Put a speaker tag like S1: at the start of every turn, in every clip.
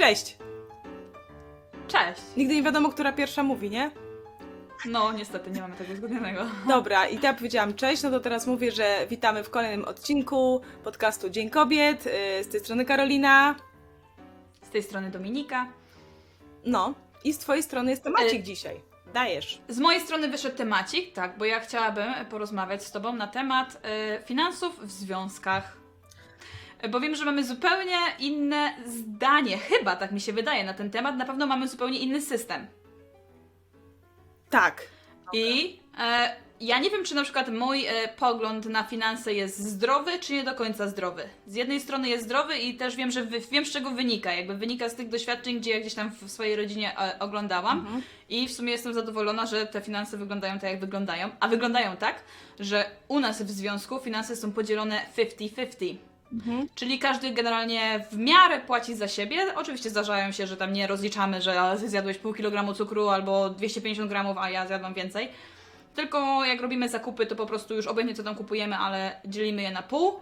S1: Cześć!
S2: Cześć!
S1: Nigdy nie wiadomo, która pierwsza mówi, nie?
S2: No, niestety nie mamy tego uzgodnionego.
S1: Dobra, i ja powiedziałam cześć, no to teraz mówię, że witamy w kolejnym odcinku podcastu Dzień Kobiet. Yy, Z tej strony Karolina.
S2: Z tej strony Dominika.
S1: No, i z twojej strony jest temacik
S2: Y-
S1: dzisiaj. Dajesz.
S2: Z mojej strony wyszedł temacik, tak, bo ja chciałabym porozmawiać z Tobą na temat e, finansów w związkach. Bo wiem, że mamy zupełnie inne zdanie, chyba tak mi się wydaje na ten temat. Na pewno mamy zupełnie inny system.
S1: Tak.
S2: I e, ja nie wiem, czy na przykład mój e, pogląd na finanse jest zdrowy, czy nie do końca zdrowy. Z jednej strony jest zdrowy i też wiem, że wy, wiem, z czego wynika. Jakby wynika z tych doświadczeń, gdzie ja gdzieś tam w swojej rodzinie e, oglądałam.
S1: Mhm.
S2: I w sumie jestem zadowolona, że te finanse wyglądają tak, jak wyglądają. A wyglądają tak, że u nas w związku finanse są podzielone 50-50.
S1: Mhm.
S2: Czyli każdy generalnie w miarę płaci za siebie. Oczywiście zdarzają się, że tam nie rozliczamy, że zjadłeś pół kilogramu cukru albo 250 gramów, a ja zjadłam więcej. Tylko jak robimy zakupy, to po prostu już obojętnie co tam kupujemy, ale dzielimy je na pół.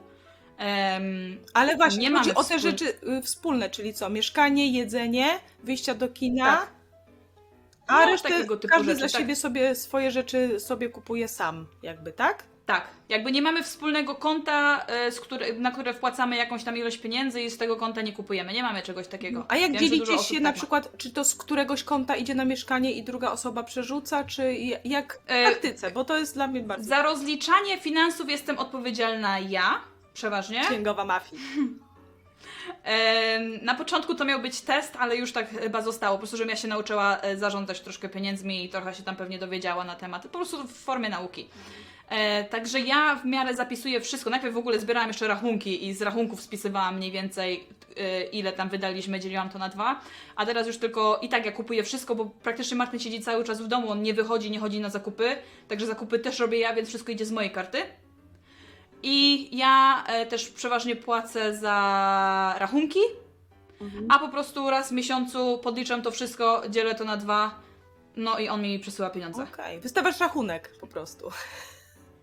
S2: Em,
S1: Ale właśnie,
S2: Nie
S1: chodzi
S2: mamy
S1: o te
S2: wspól-
S1: rzeczy y, wspólne, czyli co? Mieszkanie, jedzenie, wyjścia do kina.
S2: Tak.
S1: A
S2: No,
S1: resztę
S2: takiego typu
S1: każdy
S2: rzeczy,
S1: za
S2: tak.
S1: siebie sobie swoje rzeczy sobie kupuje sam, jakby, tak?
S2: Tak, jakby nie mamy wspólnego konta, e, z który, na które wpłacamy jakąś tam ilość pieniędzy i z tego konta nie kupujemy. Nie mamy czegoś takiego.
S1: A jak
S2: Wiem, że dużo
S1: dzielicie
S2: osób
S1: się
S2: tak
S1: na
S2: ma.
S1: przykład, czy to z któregoś konta idzie na mieszkanie i druga osoba przerzuca, czy j- jak w
S2: E,
S1: praktyce? Bo to jest dla mnie bardzo
S2: Za rozliczanie finansów jestem odpowiedzialna ja, przeważnie.
S1: księgowa mafii.
S2: Em, Na początku to miał być test, ale już tak chyba zostało. Po prostu, żebym ja się nauczyła e, zarządzać troszkę pieniędzmi i trochę się tam pewnie dowiedziała na temat. Po prostu w formie nauki. E, także ja w miarę zapisuję wszystko. Najpierw w ogóle zbierałam jeszcze rachunki i z rachunków spisywałam mniej więcej e, ile tam wydaliśmy, dzieliłam to na dwa. A teraz już tylko i tak ja kupuję wszystko, bo praktycznie Martin siedzi cały czas w domu, on nie wychodzi, nie chodzi na zakupy. Także zakupy też robię ja, więc wszystko idzie z mojej karty. I ja e, też przeważnie płacę za rachunki, a po prostu raz w miesiącu podliczam to wszystko, dzielę to na dwa, no i on mi przesyła pieniądze.
S1: Okej, wystawiasz rachunek po prostu.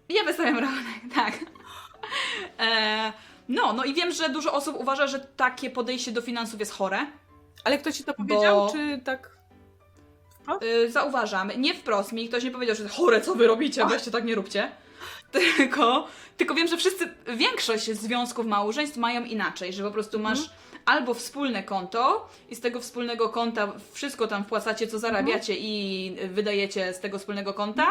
S2: Ja wystawiam rachunek, tak. E, no, no i wiem, że dużo osób uważa, że takie podejście do finansów jest chore.
S1: Ale ktoś ci to powiedział,
S2: Bo-
S1: czy tak?
S2: Y, zauważam, nie wprost mi ktoś nie powiedział, że chore, co wy robicie, weźcie tak nie róbcie. Tylko, tylko wiem, że wszyscy, większość związków małżeństw mają inaczej, że po prostu masz albo wspólne konto i z tego wspólnego konta wszystko tam wpłacacie, co zarabiacie i wydajecie z tego wspólnego konta,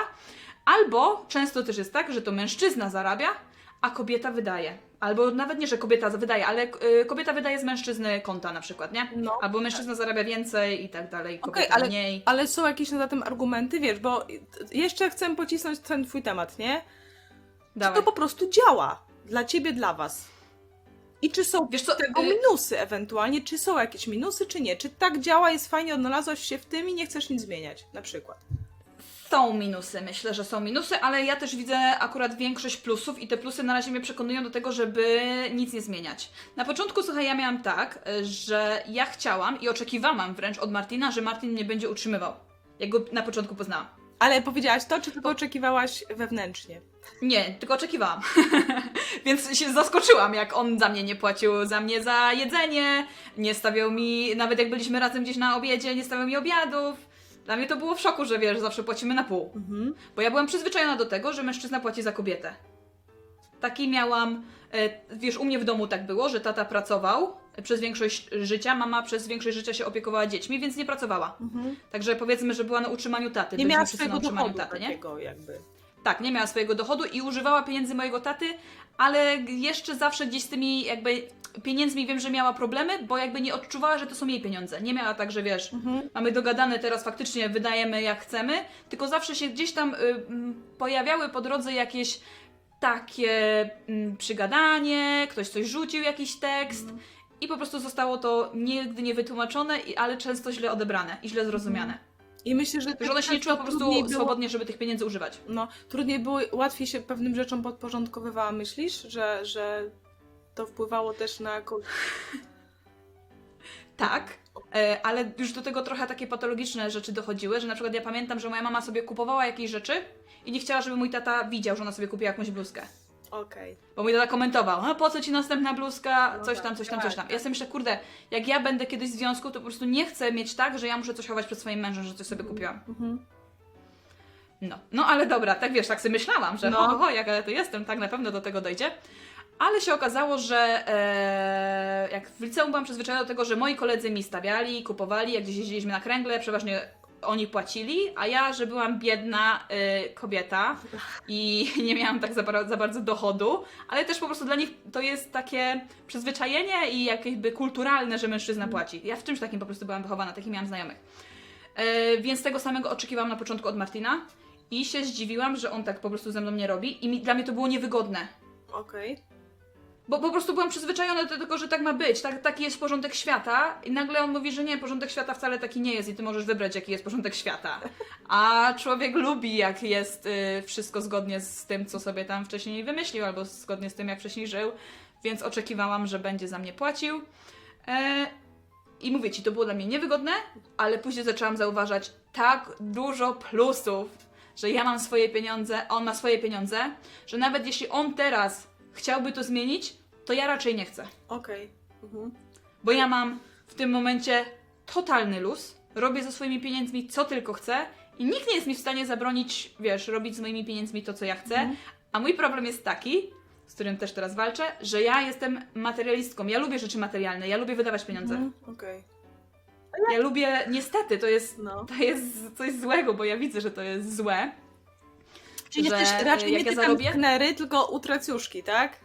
S2: albo często też jest tak, że to mężczyzna zarabia, a kobieta wydaje. Albo nawet nie, że kobieta wydaje, ale y, kobieta wydaje z mężczyzny konta na przykład, nie?
S1: No.
S2: Albo mężczyzna zarabia więcej i tak dalej, kobieta
S1: Okej, ale-
S2: mniej.
S1: Ale są jakieś na tym argumenty, wiesz, bo jeszcze chcę pocisnąć ten twój temat, nie? Czy
S2: Dawaj.
S1: to po prostu działa dla ciebie, dla was? I czy są
S2: Wiesz co,
S1: tego
S2: y-
S1: minusy ewentualnie? Czy są jakieś minusy, czy nie? Czy tak działa, jest fajnie, odnalazłaś się w tym i nie chcesz nic zmieniać, na przykład?
S2: Są minusy, myślę, że są minusy, ale ja też widzę akurat większość plusów i te plusy na razie mnie przekonują do tego, żeby nic nie zmieniać. Na początku, słuchaj, ja miałam tak, że ja chciałam i oczekiwałam wręcz od Martina, że Martin mnie będzie utrzymywał. Jak go na początku poznałam.
S1: Ale powiedziałaś to, czy tylko oczekiwałaś wewnętrznie?
S2: Nie, tylko oczekiwałam. Więc się zaskoczyłam, jak on za mnie nie płacił za mnie za jedzenie, nie stawiał mi, nawet jak byliśmy razem gdzieś na obiedzie, nie stawiał mi obiadów. Dla mnie to było w szoku, że wiesz, zawsze płacimy na pół.
S1: Mhm.
S2: Bo ja byłam przyzwyczajona do tego, że mężczyzna płaci za kobietę. Taki miałam, e, wiesz, u mnie w domu tak było, że tata pracował przez większość życia, mama przez większość życia się opiekowała dziećmi, więc nie pracowała.
S1: Mhm.
S2: Także powiedzmy, że była na utrzymaniu taty.
S1: Nie miała swojego
S2: utrzymaniu
S1: dochodu
S2: taty, nie?
S1: takiego jakby.
S2: Tak, nie miała swojego dochodu i używała pieniędzy mojego taty, ale jeszcze zawsze gdzieś z tymi jakby pieniędzmi wiem, że miała problemy, bo jakby nie odczuwała, że to są jej pieniądze. Nie miała tak, że wiesz,
S1: Mhm.
S2: mamy dogadane, teraz faktycznie wydajemy jak chcemy, tylko zawsze się gdzieś tam y, mm, pojawiały po drodze jakieś takie mm, przygadanie, ktoś coś rzucił, jakiś tekst i po prostu zostało to nigdy nie wytłumaczone, i- ale często źle odebrane i źle zrozumiane.
S1: I myślę, że
S2: Że ona się nie czuła po prostu
S1: było-
S2: swobodnie, żeby tych pieniędzy używać.
S1: No, trudniej było, łatwiej się pewnym rzeczom podporządkowywała, myślisz, że, że to wpływało też na jakąś...
S2: Tak, e, ale już do tego trochę takie patologiczne rzeczy dochodziły, że na przykład ja pamiętam, że moja mama sobie kupowała jakieś rzeczy i nie chciała, żeby mój tata widział, że ona sobie kupiła jakąś bluzkę.
S1: Okej.
S2: Bo mi tata komentował, no po co ci następna bluzka,
S1: No
S2: coś
S1: tak,
S2: tam, coś tam, coś tam.
S1: tak.
S2: Ja sobie myślę, kurde, jak ja będę kiedyś w związku, to po prostu nie chcę mieć tak, że ja muszę coś chować przed swoim mężem, że coś sobie kupiłam.
S1: Mhm.
S2: No, no ale dobra, tak wiesz, tak sobie myślałam, że
S1: No.
S2: ho, ho, jak ja to jestem, tak na pewno do tego dojdzie. Ale się okazało, że e, jak w liceum byłam przyzwyczajona do tego, że moi koledzy mi stawiali, kupowali, jak gdzieś jeździliśmy na kręgle, przeważnie oni płacili, a ja, że byłam biedna e, kobieta i nie miałam tak za, bar- za bardzo dochodu, ale też po prostu dla nich to jest takie przyzwyczajenie i jakby kulturalne, że mężczyzna płaci. Ja w czymś takim po prostu byłam wychowana, takich miałam znajomych. E, więc tego samego oczekiwałam na początku od Martina i się zdziwiłam, że on tak po prostu ze mną nie robi i mi, dla mnie to było niewygodne.
S1: Okej.
S2: Bo po prostu byłam przyzwyczajona do tego, że tak ma być, tak, taki jest porządek świata i nagle on mówi, że nie, porządek świata wcale taki nie jest i ty możesz wybrać, jaki jest porządek świata. A człowiek lubi, jak jest y, wszystko zgodnie z tym, co sobie tam wcześniej wymyślił, albo zgodnie z tym, jak wcześniej żył, więc oczekiwałam, że będzie za mnie płacił. E, I mówię ci, to było dla mnie niewygodne, ale później zaczęłam zauważać tak dużo plusów, że ja mam swoje pieniądze, on ma swoje pieniądze, że nawet jeśli on teraz chciałby to zmienić, to ja raczej nie chcę.
S1: Okej. Mhm.
S2: Bo ja mam w tym momencie totalny luz, robię ze swoimi pieniędzmi co tylko chcę i nikt nie jest mi w stanie zabronić, wiesz, robić z moimi pieniędzmi to, co ja chcę.
S1: Mhm.
S2: A mój problem jest taki, z którym też teraz walczę, że ja jestem materialistką. Ja lubię rzeczy materialne, ja lubię wydawać pieniądze.
S1: Mhm. Okej.
S2: Ja lubię, niestety, to jest,
S1: No.
S2: to jest coś złego, bo ja widzę, że to jest złe.
S1: Czyli
S2: że,
S1: jesteś
S2: y,
S1: raczej
S2: jak
S1: nie
S2: ja
S1: ty
S2: zarobię?
S1: knery, tylko utracjuszki, tak?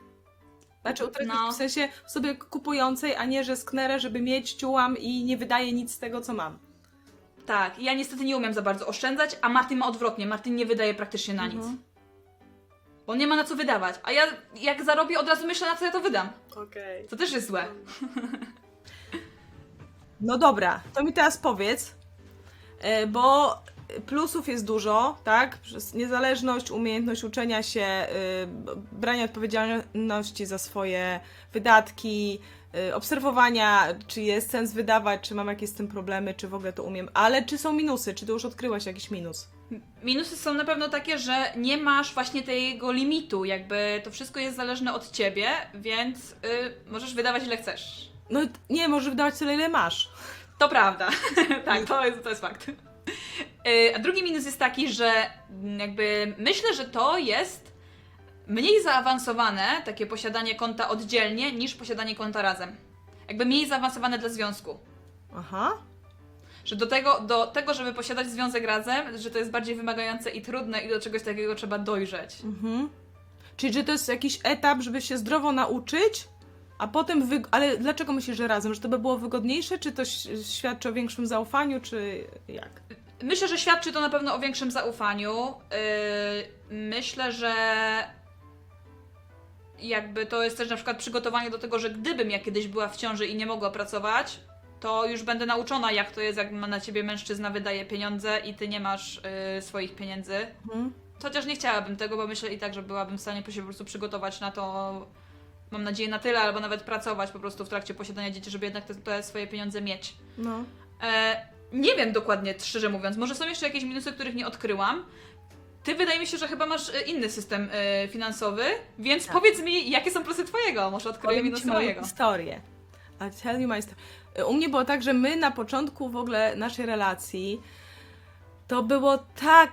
S1: Znaczy utracjuszki
S2: No.
S1: w sensie sobie kupującej, a nie, że sknerę, żeby mieć, ciułam i nie wydaje nic z tego, co mam.
S2: Tak, ja niestety nie umiem za bardzo oszczędzać, a Martin ma odwrotnie. Martin nie wydaje praktycznie na nic.
S1: Mhm.
S2: Bo nie ma na co wydawać. A ja jak zarobię, od razu myślę, na co ja to wydam.
S1: Okej.
S2: To też jest złe.
S1: No dobra, to mi teraz powiedz, e, bo plusów jest dużo, tak? Przez niezależność, umiejętność uczenia się, y, brania odpowiedzialności za swoje wydatki, y, obserwowania, czy jest sens wydawać, czy mam jakieś z tym problemy, czy w ogóle to umiem. Ale czy są minusy? Czy ty już odkryłaś jakiś minus?
S2: Minusy są na pewno takie, że nie masz właśnie tego limitu, jakby to wszystko jest zależne od ciebie, więc y, możesz wydawać ile chcesz.
S1: No nie, możesz wydawać tyle, ile masz.
S2: To prawda. tak, to jest, to jest fakt. Y, A drugi minus jest taki, że jakby myślę, że to jest mniej zaawansowane, takie posiadanie konta oddzielnie, niż posiadanie konta razem. Jakby mniej zaawansowane dla związku.
S1: Aha.
S2: Że do tego, do tego, żeby posiadać związek razem, że to jest bardziej wymagające i trudne i do czegoś takiego trzeba dojrzeć.
S1: Mhm. Czyli, że to jest jakiś etap, żeby się zdrowo nauczyć, a potem. Wy... Ale dlaczego myślisz, że razem? Że to by było wygodniejsze? Czy to świadczy o większym zaufaniu, czy jak?
S2: Myślę, że świadczy to na pewno o większym zaufaniu. Yy, myślę, że jakby to jest też na przykład przygotowanie do tego, że gdybym ja kiedyś była w ciąży i nie mogła pracować, to już będę nauczona, jak to jest, jak na ciebie mężczyzna wydaje pieniądze i ty nie masz yy, swoich pieniędzy.
S1: Mhm.
S2: Chociaż nie chciałabym tego, bo myślę i tak, że byłabym w stanie się po prostu przygotować na to, mam nadzieję, na tyle, albo nawet pracować po prostu w trakcie posiadania dzieci, żeby jednak te, te swoje pieniądze mieć.
S1: No.
S2: E, nie wiem dokładnie, szczerze mówiąc. Może są jeszcze jakieś minusy, których nie odkryłam. Ty wydaje mi się, że chyba masz e, inny system e, finansowy, więc
S1: Tak.
S2: powiedz mi, jakie są plusy twojego? Może odkryję
S1: Powiem
S2: minusy
S1: ci moją
S2: mojego.
S1: historię. I'll tell you my story. U mnie było tak, że my na początku w ogóle naszej relacji to było tak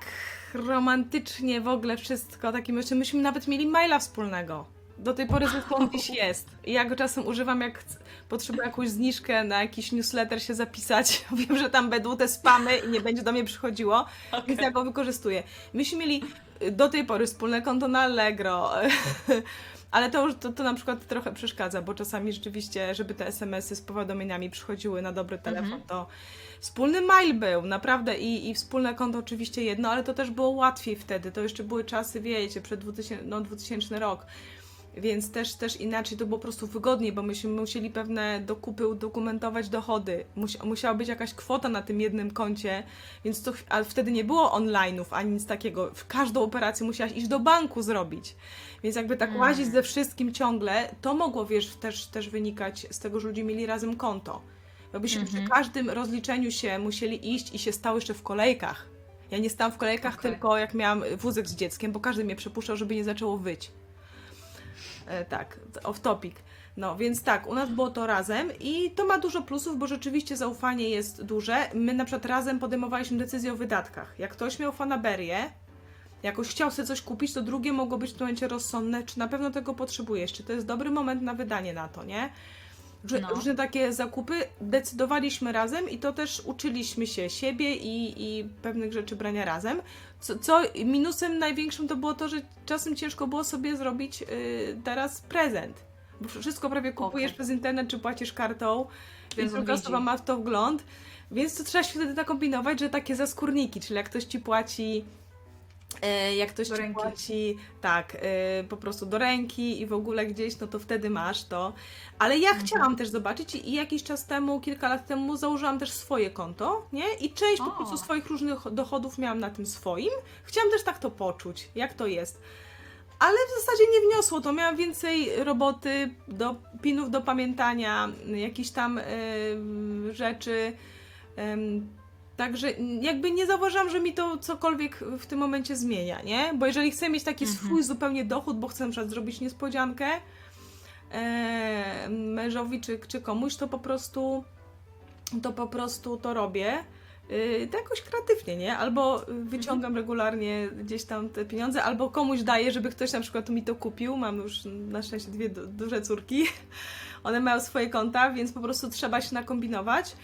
S1: romantycznie w ogóle wszystko, takim jeszcze myśmy nawet mieli maila wspólnego. Do tej pory zresztą gdzieś jest. I ja go czasem używam, jak potrzebuję jakąś zniżkę na jakiś newsletter się zapisać. Wiem, że tam będą te spamy i nie będzie do mnie przychodziło, więc ja go wykorzystuję. Myśmy mieli y, do tej pory wspólne konto na Allegro. Ale to już to, to na przykład trochę przeszkadza, bo czasami rzeczywiście, żeby te SMS-y z powiadomieniami przychodziły na dobry telefon,
S2: Mhm.
S1: to wspólny mail był, naprawdę i, i wspólne konto oczywiście jedno, ale to też było łatwiej wtedy. To jeszcze były czasy, wiecie, przed 2000, no, 2000 rok. Więc też, też inaczej to było po prostu wygodniej, bo myśmy musieli pewne dokupy udokumentować dochody. Musi, musiała być jakaś kwota na tym jednym koncie, więc to, ale wtedy nie było online'ów ani nic takiego. W każdą operację musiałaś iść do banku zrobić. Więc jakby tak
S2: Mm.
S1: łazić ze wszystkim ciągle, to mogło, wiesz, też, też wynikać z tego, że ludzie mieli razem konto. Bo byśmy
S2: Mhm.
S1: przy każdym rozliczeniu się musieli iść i się stało jeszcze w kolejkach. Ja nie stałam w kolejkach
S2: Okej.
S1: tylko jak miałam wózek z dzieckiem, bo każdy mnie przepuszczał, żeby nie zaczęło wyć. E, tak, off topic. No, więc tak, u nas było to razem i to ma dużo plusów, bo rzeczywiście zaufanie jest duże. My na przykład razem podejmowaliśmy decyzję o wydatkach. Jak ktoś miał fanaberię, jakoś chciał sobie coś kupić, to drugie mogło być w tym momencie rozsądne, czy na pewno tego potrzebujesz, czy to jest dobry moment na wydanie na to, nie? Że,
S2: No.
S1: Różne takie zakupy decydowaliśmy razem i to też uczyliśmy się siebie i, i pewnych rzeczy brania razem. Co, co minusem największym to było to, że czasem ciężko było sobie zrobić y, teraz prezent. Bo wszystko prawie kupujesz
S2: Okej.
S1: przez internet, czy płacisz kartą,
S2: Więc
S1: druga osoba ma w to wgląd. Więc to trzeba się wtedy nakombinować, że takie zaskórniki, czyli jak ktoś ci płaci jak ktoś
S2: Do
S1: ci
S2: ręki.
S1: płaci, tak, e, po prostu do ręki i w ogóle gdzieś, no to wtedy masz to. Ale ja
S2: Mhm.
S1: chciałam też zobaczyć i jakiś czas temu, kilka lat temu założyłam też swoje konto, nie? I część po
S2: O.
S1: prostu swoich różnych dochodów miałam na tym swoim. Chciałam też tak to poczuć, jak to jest. Ale w zasadzie nie wniosło to. Miałam więcej roboty, do, pinów do pamiętania, jakichś tam em, rzeczy. Także jakby nie zauważyłam, że mi to cokolwiek w tym momencie zmienia, nie? Bo jeżeli chcę mieć taki
S2: Mhm.
S1: swój zupełnie dochód, bo chcę na przykład zrobić niespodziankę e, mężowi czy, czy komuś, to po prostu to po prostu to robię. Yy, to jakoś kreatywnie, nie? Albo wyciągam regularnie gdzieś tam te pieniądze, albo komuś daję, żeby ktoś na przykład mi to kupił. Mam już na szczęście dwie du- duże córki. One mają swoje konta, więc po prostu trzeba się nakombinować.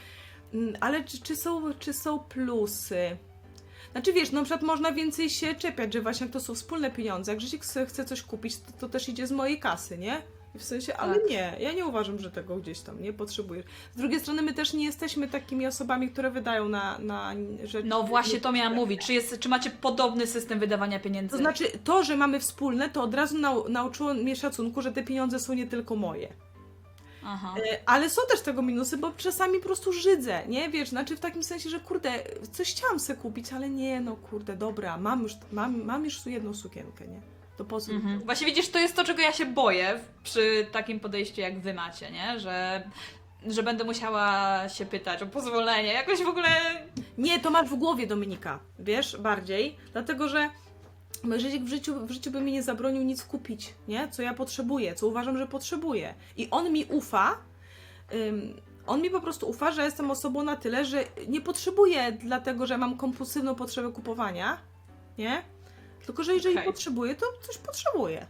S1: Ale czy, czy, są, czy są plusy? Znaczy wiesz, na przykład można więcej się czepiać, że właśnie to są wspólne pieniądze, jak Grzesiek chce, coś kupić, to, to też idzie z mojej kasy, nie? W sensie, ale
S2: Tak.
S1: nie, ja nie uważam, że tego gdzieś tam nie potrzebujesz. Z drugiej strony my też nie jesteśmy takimi osobami, które wydają na, na rzeczy.
S2: No właśnie to miałam mówić. Czy, jest, czy macie podobny system wydawania pieniędzy?
S1: To znaczy, to, że mamy wspólne, to od razu nau, nauczyło mnie szacunku, że te pieniądze są nie tylko moje.
S2: Aha.
S1: E, Ale są też tego minusy, bo czasami po prostu żydzę, nie? Wiesz, znaczy w takim sensie, że kurde, coś chciałam sobie kupić, ale nie, no kurde, dobra, mam już, mam, mam już tu jedną sukienkę, nie? To po co?
S2: Mhm. Właśnie widzisz, to jest to, czego ja się boję przy takim podejściu, jak wy macie, nie? Że, że będę musiała się pytać o pozwolenie. Jakoś w ogóle.
S1: Nie, to masz w głowie, Dominika, wiesz, bardziej, dlatego, że Życiek w życiu, w życiu by mi nie zabronił nic kupić, nie? Co ja potrzebuję, co uważam, że potrzebuję. I on mi ufa, ym, on mi po prostu ufa, że jestem osobą na tyle, że nie potrzebuję dlatego, że mam kompulsywną potrzebę kupowania, nie? Tylko, że jeżeli
S2: Okej.
S1: potrzebuję, to coś potrzebuję.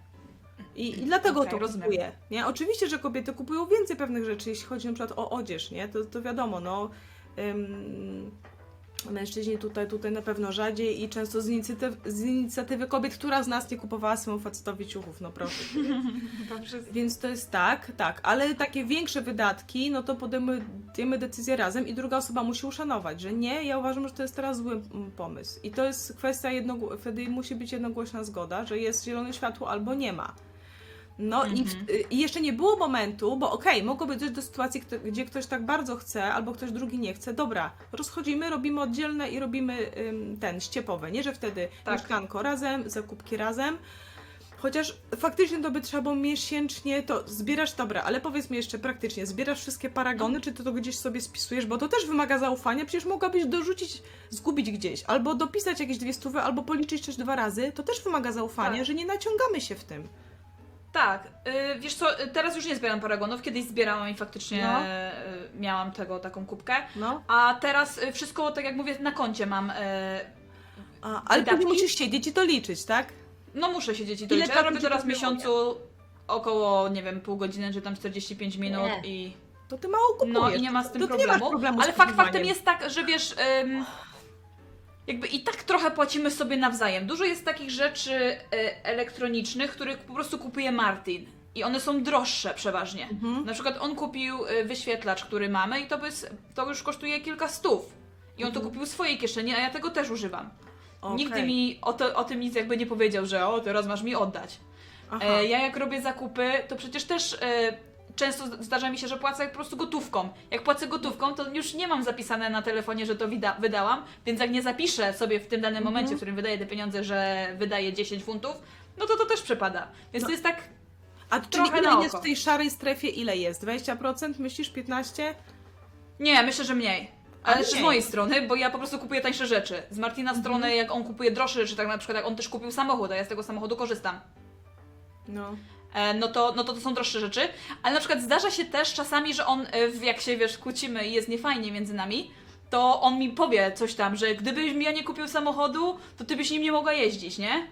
S1: I, I dlatego
S2: Okej,
S1: to
S2: rozumiem.
S1: kupuję. Nie? Oczywiście, że kobiety kupują więcej pewnych rzeczy, jeśli chodzi na przykład o odzież, nie? To, to wiadomo, no. Ym, mężczyźni tutaj, tutaj na pewno rzadziej i często z inicjatywy, z inicjatywy kobiet, która z nas nie kupowała swemu facetowi ciuchów, no proszę. Więc to jest tak, tak, ale takie większe wydatki, no to podejmujemy decyzję razem i druga osoba musi uszanować, że nie, ja uważam, że to jest teraz zły mm, pomysł. I to jest kwestia, jednogło- wtedy musi być jednogłośna zgoda, że jest zielone światło albo nie ma. No i, w, i jeszcze nie było momentu, bo okej, mogłoby dojść do sytuacji, gdzie ktoś tak bardzo chce, albo ktoś drugi nie chce. Dobra, rozchodzimy, robimy oddzielne i robimy ym, ten, ściepowe. Nie, że wtedy
S2: Tak.
S1: mieszkanko razem, zakupki razem. Chociaż faktycznie to by trzeba było miesięcznie, to zbierasz, dobra, ale powiedz mi jeszcze praktycznie, zbierasz wszystkie paragony, czy ty to gdzieś sobie spisujesz, bo to też wymaga zaufania, przecież mogłabyś dorzucić, zgubić gdzieś, albo dopisać jakieś dwie stówy, albo policzyć coś dwa razy, to też wymaga zaufania,
S2: Tak.
S1: że nie naciągamy się w tym.
S2: Tak, y, wiesz co, y, teraz już nie zbieram paragonów, kiedyś zbierałam i faktycznie
S1: No.
S2: y, miałam tego, taką kubkę.
S1: No.
S2: A teraz y, wszystko, tak jak mówię, na koncie mam. y,
S1: A, ale później musisz siedzieć i to liczyć, tak?
S2: No muszę siedzieć i to
S1: Ile
S2: liczyć. Ja robię teraz w miesiącu około, nie wiem, pół godziny, czy tam 45 minut
S1: Nie.
S2: i...
S1: To ty mało kupujesz.
S2: No i nie ma z tym
S1: to
S2: problemu.
S1: problemu
S2: Ale fakt faktem jest tak, że wiesz, ym, jakby i tak trochę płacimy sobie nawzajem. Dużo jest takich rzeczy y, elektronicznych, których po prostu kupuje Martin. I one są droższe przeważnie.
S1: Mhm.
S2: Na przykład on kupił y, wyświetlacz, który mamy i to, by, to już kosztuje kilka stów. I on to
S1: Mhm.
S2: kupił w swojej kieszeni, a ja tego też używam.
S1: Okej.
S2: Nigdy mi o, to, o tym nic jakby nie powiedział, że o, teraz masz mi oddać.
S1: Aha.
S2: E, ja jak robię zakupy, to przecież też e, często zdarza mi się, że płacę po prostu gotówką. Jak płacę gotówką, to już nie mam zapisane na telefonie, że to wida- wydałam, więc jak nie zapiszę sobie w tym danym
S1: Mhm.
S2: momencie, w którym wydaję te pieniądze, że wydaję 10 funtów, no to to też przepada. Więc
S1: No.
S2: to jest tak,
S1: A czyli
S2: trochę
S1: ile
S2: na
S1: jest w tej szarej strefie, ile jest? 20%? Myślisz 15%?
S2: nie, myślę, że mniej. Ale z
S1: mniej.
S2: mojej strony, bo ja po prostu kupuję tańsze rzeczy. Z Martina
S1: Mhm.
S2: strony, jak on kupuje droższe rzeczy, tak na przykład jak on też kupił samochód, a ja z tego samochodu korzystam.
S1: No.
S2: E, no to, no to to są droższe rzeczy. Ale na przykład zdarza się też czasami, że on, e, jak się wiesz, kłócimy i jest niefajnie między nami, to on mi powie coś tam, że gdybyś mi ja nie kupił samochodu, to ty byś nim nie mogła jeździć, nie?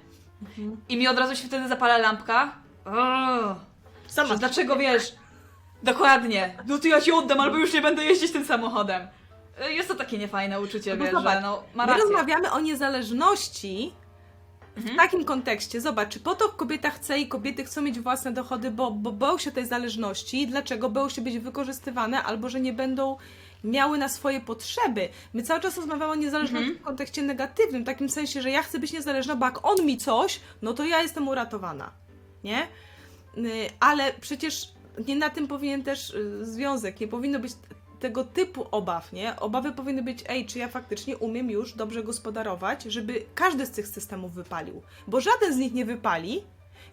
S2: I mi od razu się wtedy zapala lampka.
S1: Sama.
S2: dlaczego wiesz? Dokładnie. No to ja ci oddam, albo już nie będę jeździć tym samochodem. E, Jest to takie niefajne uczucie,
S1: No
S2: wiesz,
S1: zobacz,
S2: że no, ma
S1: My
S2: rację.
S1: rozmawiamy o niezależności w
S2: Mhm.
S1: takim kontekście. Zobacz, czy po to kobieta chce i kobiety chcą mieć własne dochody, bo, bo boją się tej zależności. Dlaczego? Boją się być wykorzystywane albo że nie będą miały na swoje potrzeby. My cały czas rozmawiamy o niezależności
S2: Mhm.
S1: w kontekście negatywnym, w takim sensie, że ja chcę być niezależna, bo jak on mi coś, no to ja jestem uratowana. Nie? Y, Ale przecież nie na tym powinien też y, związek, nie powinno być tego typu obaw, nie? Obawy powinny być, ej, czy ja faktycznie umiem już dobrze gospodarować, żeby każdy z tych systemów wypalił. Bo żaden z nich nie wypali,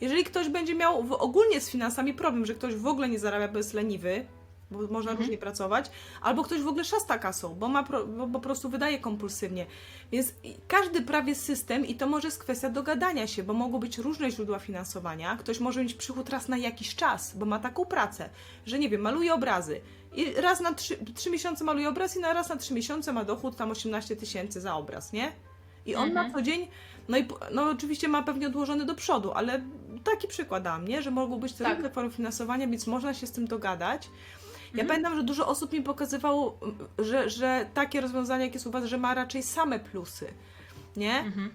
S1: jeżeli ktoś będzie miał w, ogólnie z finansami problem, że ktoś w ogóle nie zarabia, bo jest leniwy, bo można
S2: Mhm.
S1: różnie pracować, albo ktoś w ogóle szasta kasą, bo, ma pro, bo po prostu wydaje kompulsywnie. Więc każdy prawie system, i to może jest kwestia dogadania się, bo mogą być różne źródła finansowania. Ktoś może mieć przychód raz na jakiś czas, bo ma taką pracę, że nie wiem, maluje obrazy. I raz na trzy, trzy miesiące maluje obraz i na raz na trzy miesiące ma dochód tam 18 tysięcy za obraz, nie? I on
S2: Mhm.
S1: na co dzień, no i no oczywiście ma pewnie odłożony do przodu, ale taki przykład dam, nie? Że mogą być te
S2: Tak.
S1: różne formy finansowania, więc można się z tym dogadać. Ja
S2: Mhm.
S1: pamiętam, że dużo osób mi pokazywało, że, że takie rozwiązanie, jak jest u Was, że ma raczej same plusy, nie?
S2: Mhm.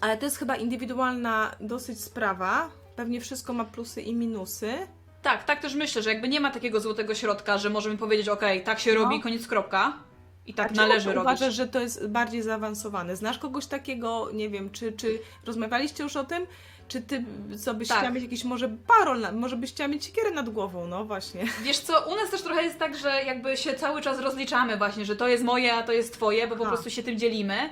S1: Ale to jest chyba indywidualna dosyć sprawa. Pewnie wszystko ma plusy i minusy.
S2: Tak, tak też myślę, że jakby nie ma takiego złotego środka, że możemy powiedzieć, okej, tak się
S1: No.
S2: robi, koniec kropka. I tak
S1: A
S2: należy robić.
S1: uważasz, że to jest bardziej zaawansowane? Znasz kogoś takiego, nie wiem, czy, czy rozmawialiście już o tym? Czy ty co byś
S2: Tak.
S1: chciała mieć jakiś może parol, może byś chciała mieć siekierę nad głową, no właśnie.
S2: Wiesz co, u nas też trochę jest tak, że jakby się cały czas rozliczamy właśnie, że to jest moje, a to jest twoje, bo po
S1: Aha.
S2: prostu się tym dzielimy.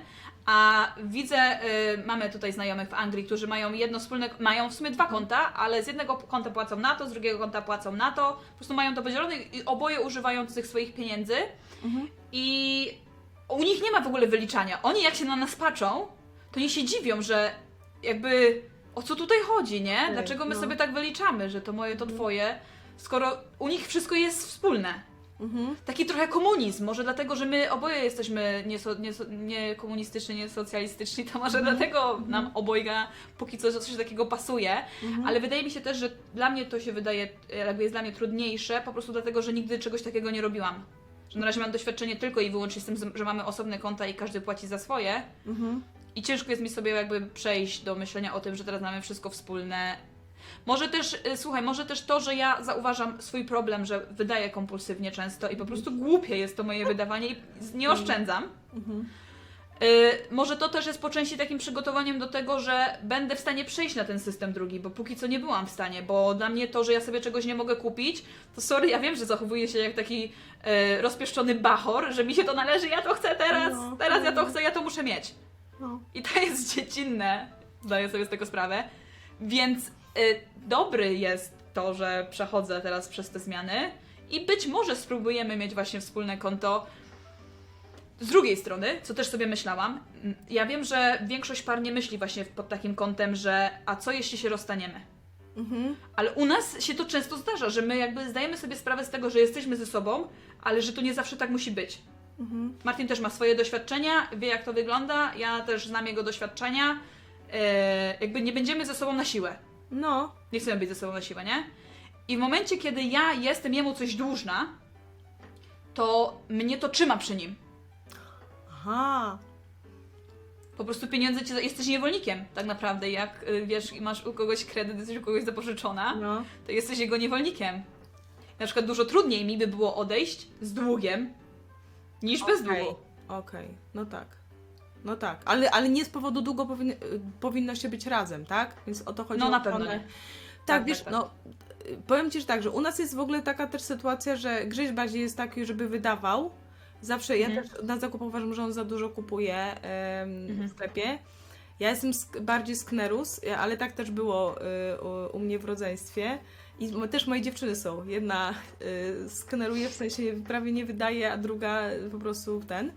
S2: A widzę, y, mamy tutaj znajomych w Anglii, którzy mają jedno wspólne, mają w sumie dwa konta, ale z jednego konta płacą na to, z drugiego konta płacą na to. Po prostu mają to podzielone i oboje używają tych swoich pieniędzy.
S1: Mhm.
S2: I u nich nie ma w ogóle wyliczania. Oni jak się na nas patrzą, to oni się dziwią, że jakby o co tutaj chodzi, nie?
S1: Tak,
S2: Dlaczego my
S1: no.
S2: sobie tak wyliczamy, że to moje, to twoje, skoro u nich wszystko jest wspólne.
S1: Mhm.
S2: Taki trochę komunizm, może dlatego, że my oboje jesteśmy nie, so, nie, so, nie komunistyczni, nie socjalistyczni, to może
S1: Mhm.
S2: dlatego nam obojga póki co coś takiego pasuje,
S1: Mhm.
S2: ale wydaje mi się też, że dla mnie to się wydaje, jakby jest dla mnie trudniejsze, po prostu dlatego, że nigdy czegoś takiego nie robiłam. Że na razie mam doświadczenie tylko i wyłącznie z tym, że mamy osobne konta i każdy płaci za swoje.
S1: Mhm.
S2: I ciężko jest mi sobie jakby przejść do myślenia o tym, że teraz mamy wszystko wspólne. Może też, y, słuchaj, może też to, że ja zauważam swój problem, że wydaję kompulsywnie często i po prostu głupie jest to moje wydawanie i nie oszczędzam.
S1: Mhm.
S2: Y, może to też jest po części takim przygotowaniem do tego, że będę w stanie przejść na ten system drugi, bo póki co nie byłam w stanie, bo dla mnie to, że ja sobie czegoś nie mogę kupić, to sorry, ja wiem, że zachowuję się jak taki y, rozpieszczony bachor, że mi się to należy, ja to chcę teraz,
S1: No.
S2: teraz ja to chcę, ja to muszę mieć.
S1: No.
S2: I to jest dziecinne, zdaję sobie z tego sprawę. Więc dobry jest to, że przechodzę teraz przez te zmiany i być może spróbujemy mieć właśnie wspólne konto. Z drugiej strony, co też sobie myślałam, m, ja wiem, że większość par nie myśli właśnie pod takim kątem, że a co jeśli się rozstaniemy?
S1: Mhm.
S2: Ale u nas się to często zdarza, że my jakby zdajemy sobie sprawę z tego, że jesteśmy ze sobą, ale że to nie zawsze tak musi być.
S1: Mhm.
S2: Martin też ma swoje doświadczenia, wie jak to wygląda, ja też znam jego doświadczenia. E, jakby nie będziemy ze sobą na siłę.
S1: No.
S2: Nie chcemy być ze sobą na siłę, nie? I w momencie, kiedy ja jestem jemu coś dłużna, to mnie to trzyma przy nim.
S1: Aha.
S2: Po prostu pieniądze ci, jesteś niewolnikiem tak naprawdę. Jak y, wiesz, i masz u kogoś kredyt, jesteś u kogoś zapożyczona,
S1: No.
S2: to jesteś jego niewolnikiem. Na przykład dużo trudniej mi by było odejść z długiem niż bez
S1: Okej.
S2: długu.
S1: Okej, no tak. No tak, ale, ale nie z powodu długo powinny, y, powinno się być razem, tak? Więc o to chodzi.
S2: No na pewno
S1: ochronę.
S2: nie.
S1: Tak,
S2: Tak,
S1: wiesz,
S2: tak, tak.
S1: no y, powiem Ci że tak, że u nas jest w ogóle taka też sytuacja, że Grześ bardziej jest taki, żeby wydawał. Zawsze ja
S2: Mhm.
S1: też na zakup uważam, że on za dużo kupuje em,
S2: Mhm.
S1: w sklepie. Ja jestem sk- bardziej sknerus, ale tak też było y, u, u mnie w rodzeństwie. I też moje dziewczyny są. Jedna y, skneruje, w sensie prawie nie wydaje, a druga po prostu ten.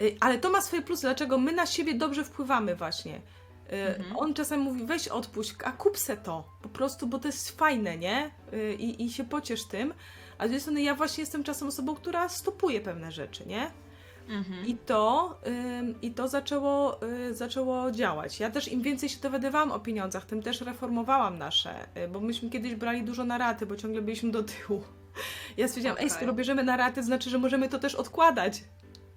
S1: Y, Ale to ma swoje plusy, dlaczego my na siebie dobrze wpływamy właśnie. Y, On czasem mówi, weź odpuść, a kup se to, po prostu, bo to jest fajne, nie? Y, I, i się pociesz tym. A z drugiej strony ja właśnie jestem czasem osobą, która stopuje pewne rzeczy, nie?
S2: Mhm.
S1: I to, i to zaczęło, zaczęło działać. Ja też im więcej się dowiadywałam o pieniądzach, tym też reformowałam nasze, bo myśmy kiedyś brali dużo na raty, bo ciągle byliśmy do tyłu. Ja stwierdziłam, ej,
S2: Okej.
S1: skoro bierzemy na raty, znaczy, że możemy to też odkładać.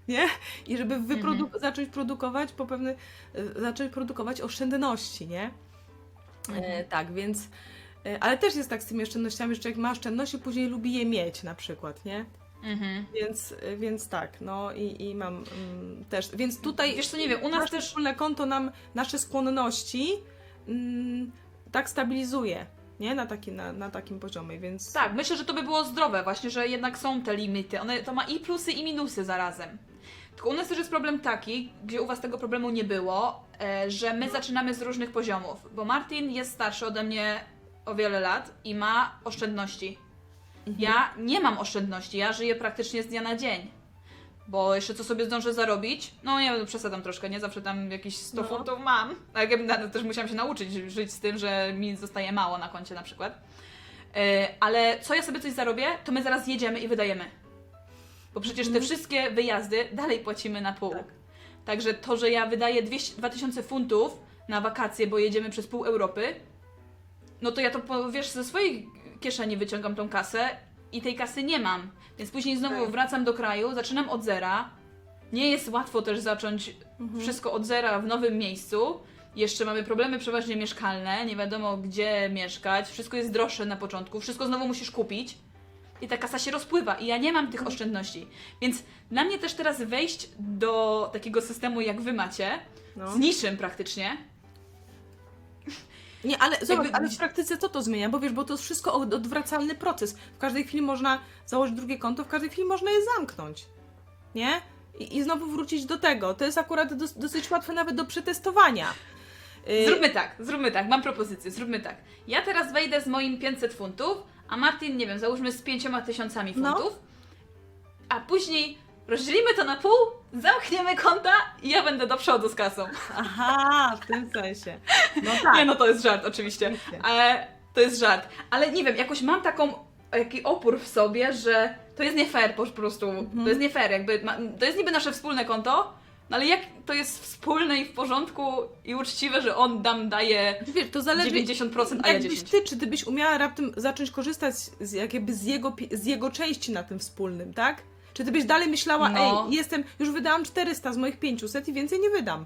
S1: Nie? I żeby wyprodu-
S2: Mhm.
S1: zacząć produkować po pewne, y, zacząć produkować oszczędności, nie? E,
S2: Mhm.
S1: tak, więc. e, Ale też jest tak z tymi oszczędnościami, że człowiek ma oszczędności, później lubi je mieć na przykład, nie?
S2: Mhm.
S1: Więc, więc tak, no i, i mam mm, też. Więc tutaj
S2: Wiesz co, nie wiem, u nas też...
S1: wspólne konto nam nasze skłonności mm, tak stabilizuje, nie? Na, taki, na, na takim poziomie, więc.
S2: Tak, myślę, że to by było zdrowe właśnie, że jednak są te limity. One, to ma i plusy, i minusy zarazem. Tylko u nas też jest problem taki, gdzie u Was tego problemu nie było, e, że my zaczynamy z różnych poziomów. Bo Martin jest starszy ode mnie o wiele lat i ma oszczędności. Ja nie mam oszczędności, ja żyję praktycznie z dnia na dzień. Bo jeszcze co sobie zdążę zarobić, no nie wiem, przesadzam troszkę, nie? Zawsze tam jakieś 100
S1: No.
S2: funtów mam. A jak ja na- też musiałam się nauczyć żyć z tym, że mi zostaje mało na koncie na przykład. E, ale co ja sobie coś zarobię, to my zaraz jedziemy i wydajemy. Bo przecież te
S1: Mhm.
S2: wszystkie wyjazdy dalej płacimy na pół.
S1: Tak.
S2: Także to, że ja wydaję 200, 2000 funtów na wakacje, bo jedziemy przez pół Europy, no to ja to, wiesz, ze swojej kieszeni wyciągam tą kasę i tej kasy nie mam. Więc później znowu
S1: Tak.
S2: wracam do kraju, zaczynam od zera. Nie jest łatwo też zacząć
S1: Mhm.
S2: wszystko od zera w nowym miejscu. Jeszcze mamy problemy przeważnie mieszkalne, nie wiadomo gdzie mieszkać, wszystko jest droższe na początku, wszystko znowu musisz kupić. I ta kasa się rozpływa i ja nie mam tych oszczędności. Więc dla mnie też teraz wejść do takiego systemu jak wy macie,
S1: No.
S2: z niczym praktycznie,
S1: Nie, ale zobacz,
S2: Jakby-
S1: ale w praktyce co to zmienia? Bo wiesz, bo to jest wszystko od- odwracalny proces. W każdej chwili można założyć drugie konto, w każdej chwili można je zamknąć. Nie? I, i znowu wrócić do tego. To jest akurat dos, dosyć łatwe nawet do przetestowania. Y,
S2: Zróbmy tak, zróbmy tak, mam propozycję, zróbmy tak. Ja teraz wejdę z moim 500 funtów, a Martin, nie wiem, załóżmy z 5 tysiącami
S1: No.
S2: funtów, a później rozdzielimy to na pół, zamkniemy konta i ja będę do przodu z kasą.
S1: Aha, w tym sensie. No tak.
S2: Nie no, to jest żart oczywiście,
S1: Oczywiście.
S2: ale to jest żart. Ale nie wiem, jakoś mam taką, taki opór w sobie, że to jest nie fair po prostu,
S1: Mhm.
S2: to jest nie fair, jakby, ma, to jest niby nasze wspólne konto, no ale jak to jest wspólne i w porządku i uczciwe, że on nam daje
S1: Wiesz, to zależy
S2: 90%, a ja
S1: jakbyś
S2: 10%.
S1: ty, czy ty byś umiała raptem zacząć korzystać z, jakby z, jego, pi- z jego części na tym wspólnym, tak? Czy ty byś dalej myślała,
S2: No.
S1: ej, jestem, już wydałam 400 z moich 500 i więcej nie wydam.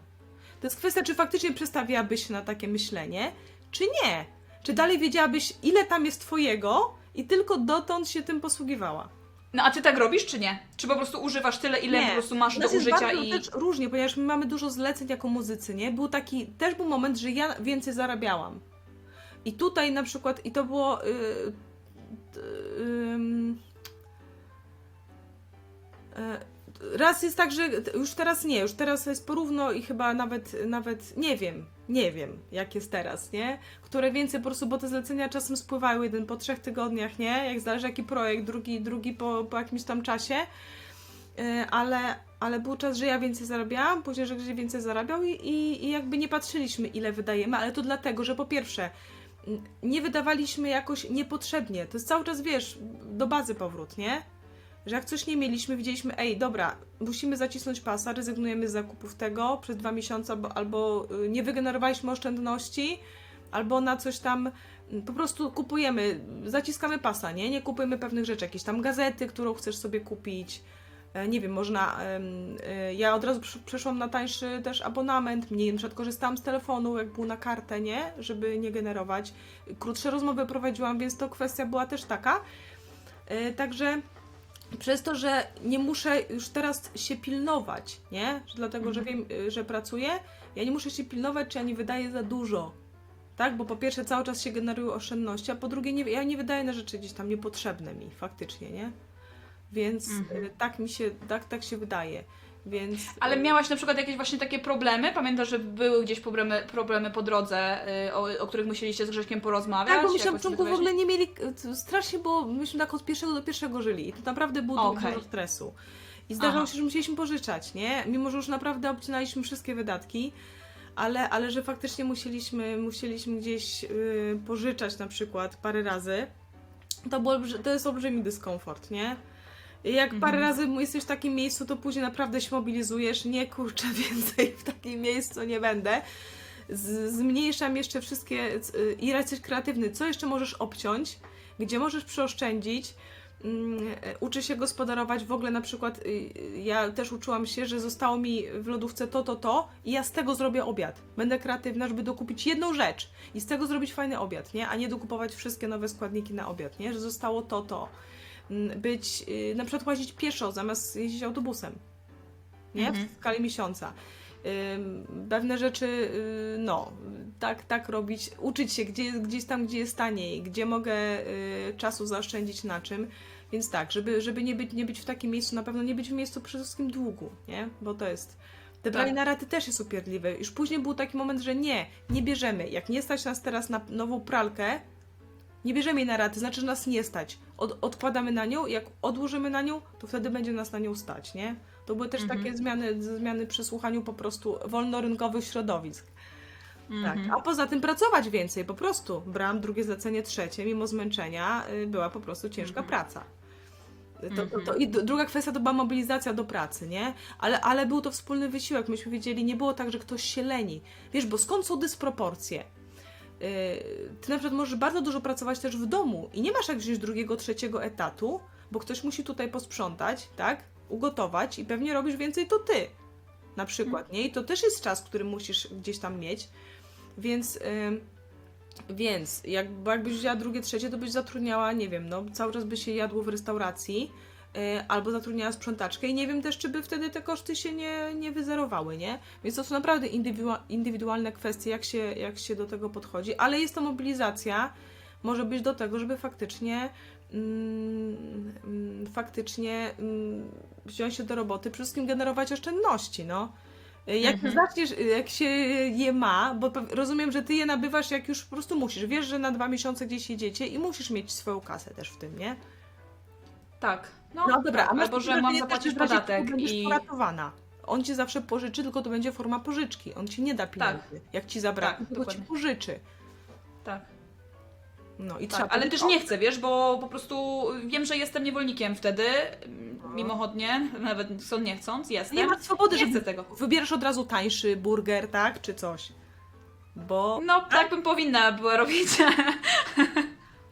S1: To jest kwestia, czy faktycznie przestawiałabyś się na takie myślenie, czy nie. Czy dalej wiedziałabyś, ile tam jest twojego i tylko dotąd się tym posługiwała.
S2: No a ty tak robisz, czy nie? Czy po prostu używasz tyle, ile
S1: Nie.
S2: po prostu masz do
S1: jest
S2: użycia i...
S1: też różnie, ponieważ my mamy dużo zleceń jako muzycy, nie? Był taki, też był moment, że ja więcej zarabiałam. I tutaj na przykład, i to było... Yy, yy, yy, raz jest tak, że już teraz nie, już teraz jest porówno i chyba nawet, nawet nie wiem, nie wiem jak jest teraz, nie? Które więcej po prostu, bo te zlecenia czasem spływają, jeden po trzech tygodniach, nie? Jak zależy jaki projekt, drugi, drugi po, po jakimś tam czasie. Yy, ale, ale był czas, że ja więcej zarabiałam, później, że Grzesiek więcej zarabiał i, i, i jakby nie patrzyliśmy, ile wydajemy, ale to dlatego, że po pierwsze, nie wydawaliśmy jakoś niepotrzebnie. To jest cały czas, wiesz, do bazy powrót, nie? Że jak coś nie mieliśmy, widzieliśmy, ej, dobra, musimy zacisnąć pasa, rezygnujemy z zakupów tego przez dwa miesiące, albo, albo y, nie wygenerowaliśmy oszczędności, albo na coś tam mm, po prostu kupujemy, zaciskamy pasa, nie? Nie kupujemy pewnych rzeczy, jakieś tam gazety, którą chcesz sobie kupić, E, nie wiem, można. e, Ja od razu przeszłam na tańszy też abonament. Mniej na przykład korzystałam z telefonu, jak był na kartę, nie? Żeby nie generować. Krótsze rozmowy prowadziłam, więc to kwestia była też taka. E, Także przez to, że nie muszę już teraz się pilnować, nie? Dlatego, że wiem, e, że pracuję, ja nie muszę się pilnować, czy ja nie wydaję za dużo. Tak, bo po pierwsze cały czas się generują oszczędności, a po drugie nie, ja nie wydaję na rzeczy gdzieś tam niepotrzebne mi faktycznie, nie? Więc
S2: Mhm.
S1: y, tak mi się, tak, tak się wydaje. Więc.
S2: Ale
S1: y,
S2: miałaś na przykład jakieś właśnie takie problemy? Pamiętasz, że były gdzieś problemy, problemy po drodze, y, o, o których musieliście z Grześkiem porozmawiać?
S1: Tak, bo myśmy na początku w ogóle nie mieli. y, Strasznie, bo myśmy tak od pierwszego do pierwszego żyli. I to naprawdę było
S2: Okej.
S1: dużo stresu. I zdarzało
S2: Aha.
S1: się, że musieliśmy pożyczać, nie? Mimo, że już naprawdę obcinaliśmy wszystkie wydatki. ale, ale że faktycznie musieliśmy, musieliśmy gdzieś y, pożyczać na przykład parę razy, to, było, to jest olbrzymi dyskomfort, nie? Jak
S2: Mhm.
S1: parę razy jesteś w takim miejscu, to później naprawdę się mobilizujesz. Nie kurczę, więcej w takim miejscu nie będę. Z, zmniejszam jeszcze wszystkie i jesteś kreatywny. Co jeszcze możesz obciąć? Gdzie możesz przeoszczędzić? Mm, e, Uczy się gospodarować w ogóle na przykład. y, y, Ja też uczyłam się, że zostało mi w lodówce to, to, to, i ja z tego zrobię obiad. Będę kreatywna, żeby dokupić jedną rzecz i z tego zrobić fajny obiad, nie? A nie dokupować wszystkie nowe składniki na obiad, nie? Że zostało to, to. Być, y, na przykład łazić pieszo zamiast jeździć autobusem, nie?
S2: Mhm.
S1: W skali miesiąca. Pewne rzeczy, y, no, tak, tak robić, uczyć się gdzie, gdzieś tam, gdzie jest taniej, gdzie mogę y, czasu zaoszczędzić na czym. Więc tak, żeby, żeby nie, być, nie być w takim miejscu, na pewno nie być w miejscu przede wszystkim długu, nie? Bo to jest. Te branie
S2: Tak.
S1: na raty też jest upierdliwe. Już później był taki moment, że nie, nie bierzemy. Jak nie stać nas teraz na nową pralkę, nie bierzemy jej na raty, znaczy, że nas nie stać. Od, odkładamy na nią, jak odłożymy na nią, to wtedy będzie nas na nią stać, nie? To były też
S2: Mhm.
S1: takie zmiany, zmiany przy słuchaniu po prostu wolnorynkowych środowisk. Tak.
S2: Mhm.
S1: A poza tym pracować więcej, po prostu. Brałam drugie zlecenie, trzecie, mimo zmęczenia y, była po prostu ciężka
S2: Mhm.
S1: praca. To, to, to,
S2: Mhm.
S1: I druga kwestia to była mobilizacja do pracy, nie? Ale, ale był to wspólny wysiłek. Myśmy wiedzieli, nie było tak, że ktoś się leni. Wiesz, bo skąd są dysproporcje? Yy, ty na przykład możesz bardzo dużo pracować też w domu i nie masz jak wziąć drugiego, trzeciego etatu, bo ktoś musi tutaj posprzątać, tak? Ugotować i pewnie robisz więcej to ty. Na przykład, nie? I to też jest czas, który musisz gdzieś tam mieć. Więc, ym, więc jak, jakbyś wzięła drugie, trzecie, to byś zatrudniała, nie wiem, no cały czas by się jadło w restauracji, y, albo zatrudniała sprzątaczkę i nie wiem też, czy by wtedy te koszty się nie, nie wyzerowały, nie? Więc to są naprawdę indywidua- indywidualne kwestie, jak się, jak się do tego podchodzi, ale jest to mobilizacja, może być do tego, żeby faktycznie mm, mm, faktycznie mm, wziąć się do roboty, przede wszystkim generować oszczędności, no. Jak
S2: Mhm.
S1: zaczniesz, jak się je ma, bo rozumiem, że ty je nabywasz jak już po prostu musisz. Wiesz, że na dwa miesiące gdzieś jedziecie i musisz mieć swoją kasę też w tym, nie?
S2: Tak. No,
S1: No dobra,
S2: tak.
S1: a masz
S2: albo że mam
S1: wrażenie
S2: zapłacić
S1: też, że w razie
S2: podatek
S1: czego będziesz
S2: i...
S1: poratowana. On ci zawsze pożyczy, tylko to będzie forma pożyczki. On ci nie da pieniędzy. Jak ci zabraknie,
S2: Tak,
S1: tylko ci pożyczy.
S2: Tak.
S1: No i
S2: Tak,
S1: trzeba
S2: ale
S1: powiedzieć,
S2: też nie chcę, wiesz, bo po prostu wiem, że jestem niewolnikiem wtedy, mimochodnie, nawet chcąc nie chcąc, jestem.
S1: Nie ma swobody,
S2: nie
S1: żeby
S2: chcę tego.
S1: wybierasz od razu tańszy burger, tak? Czy coś. Bo,
S2: No, tak bym powinna była robić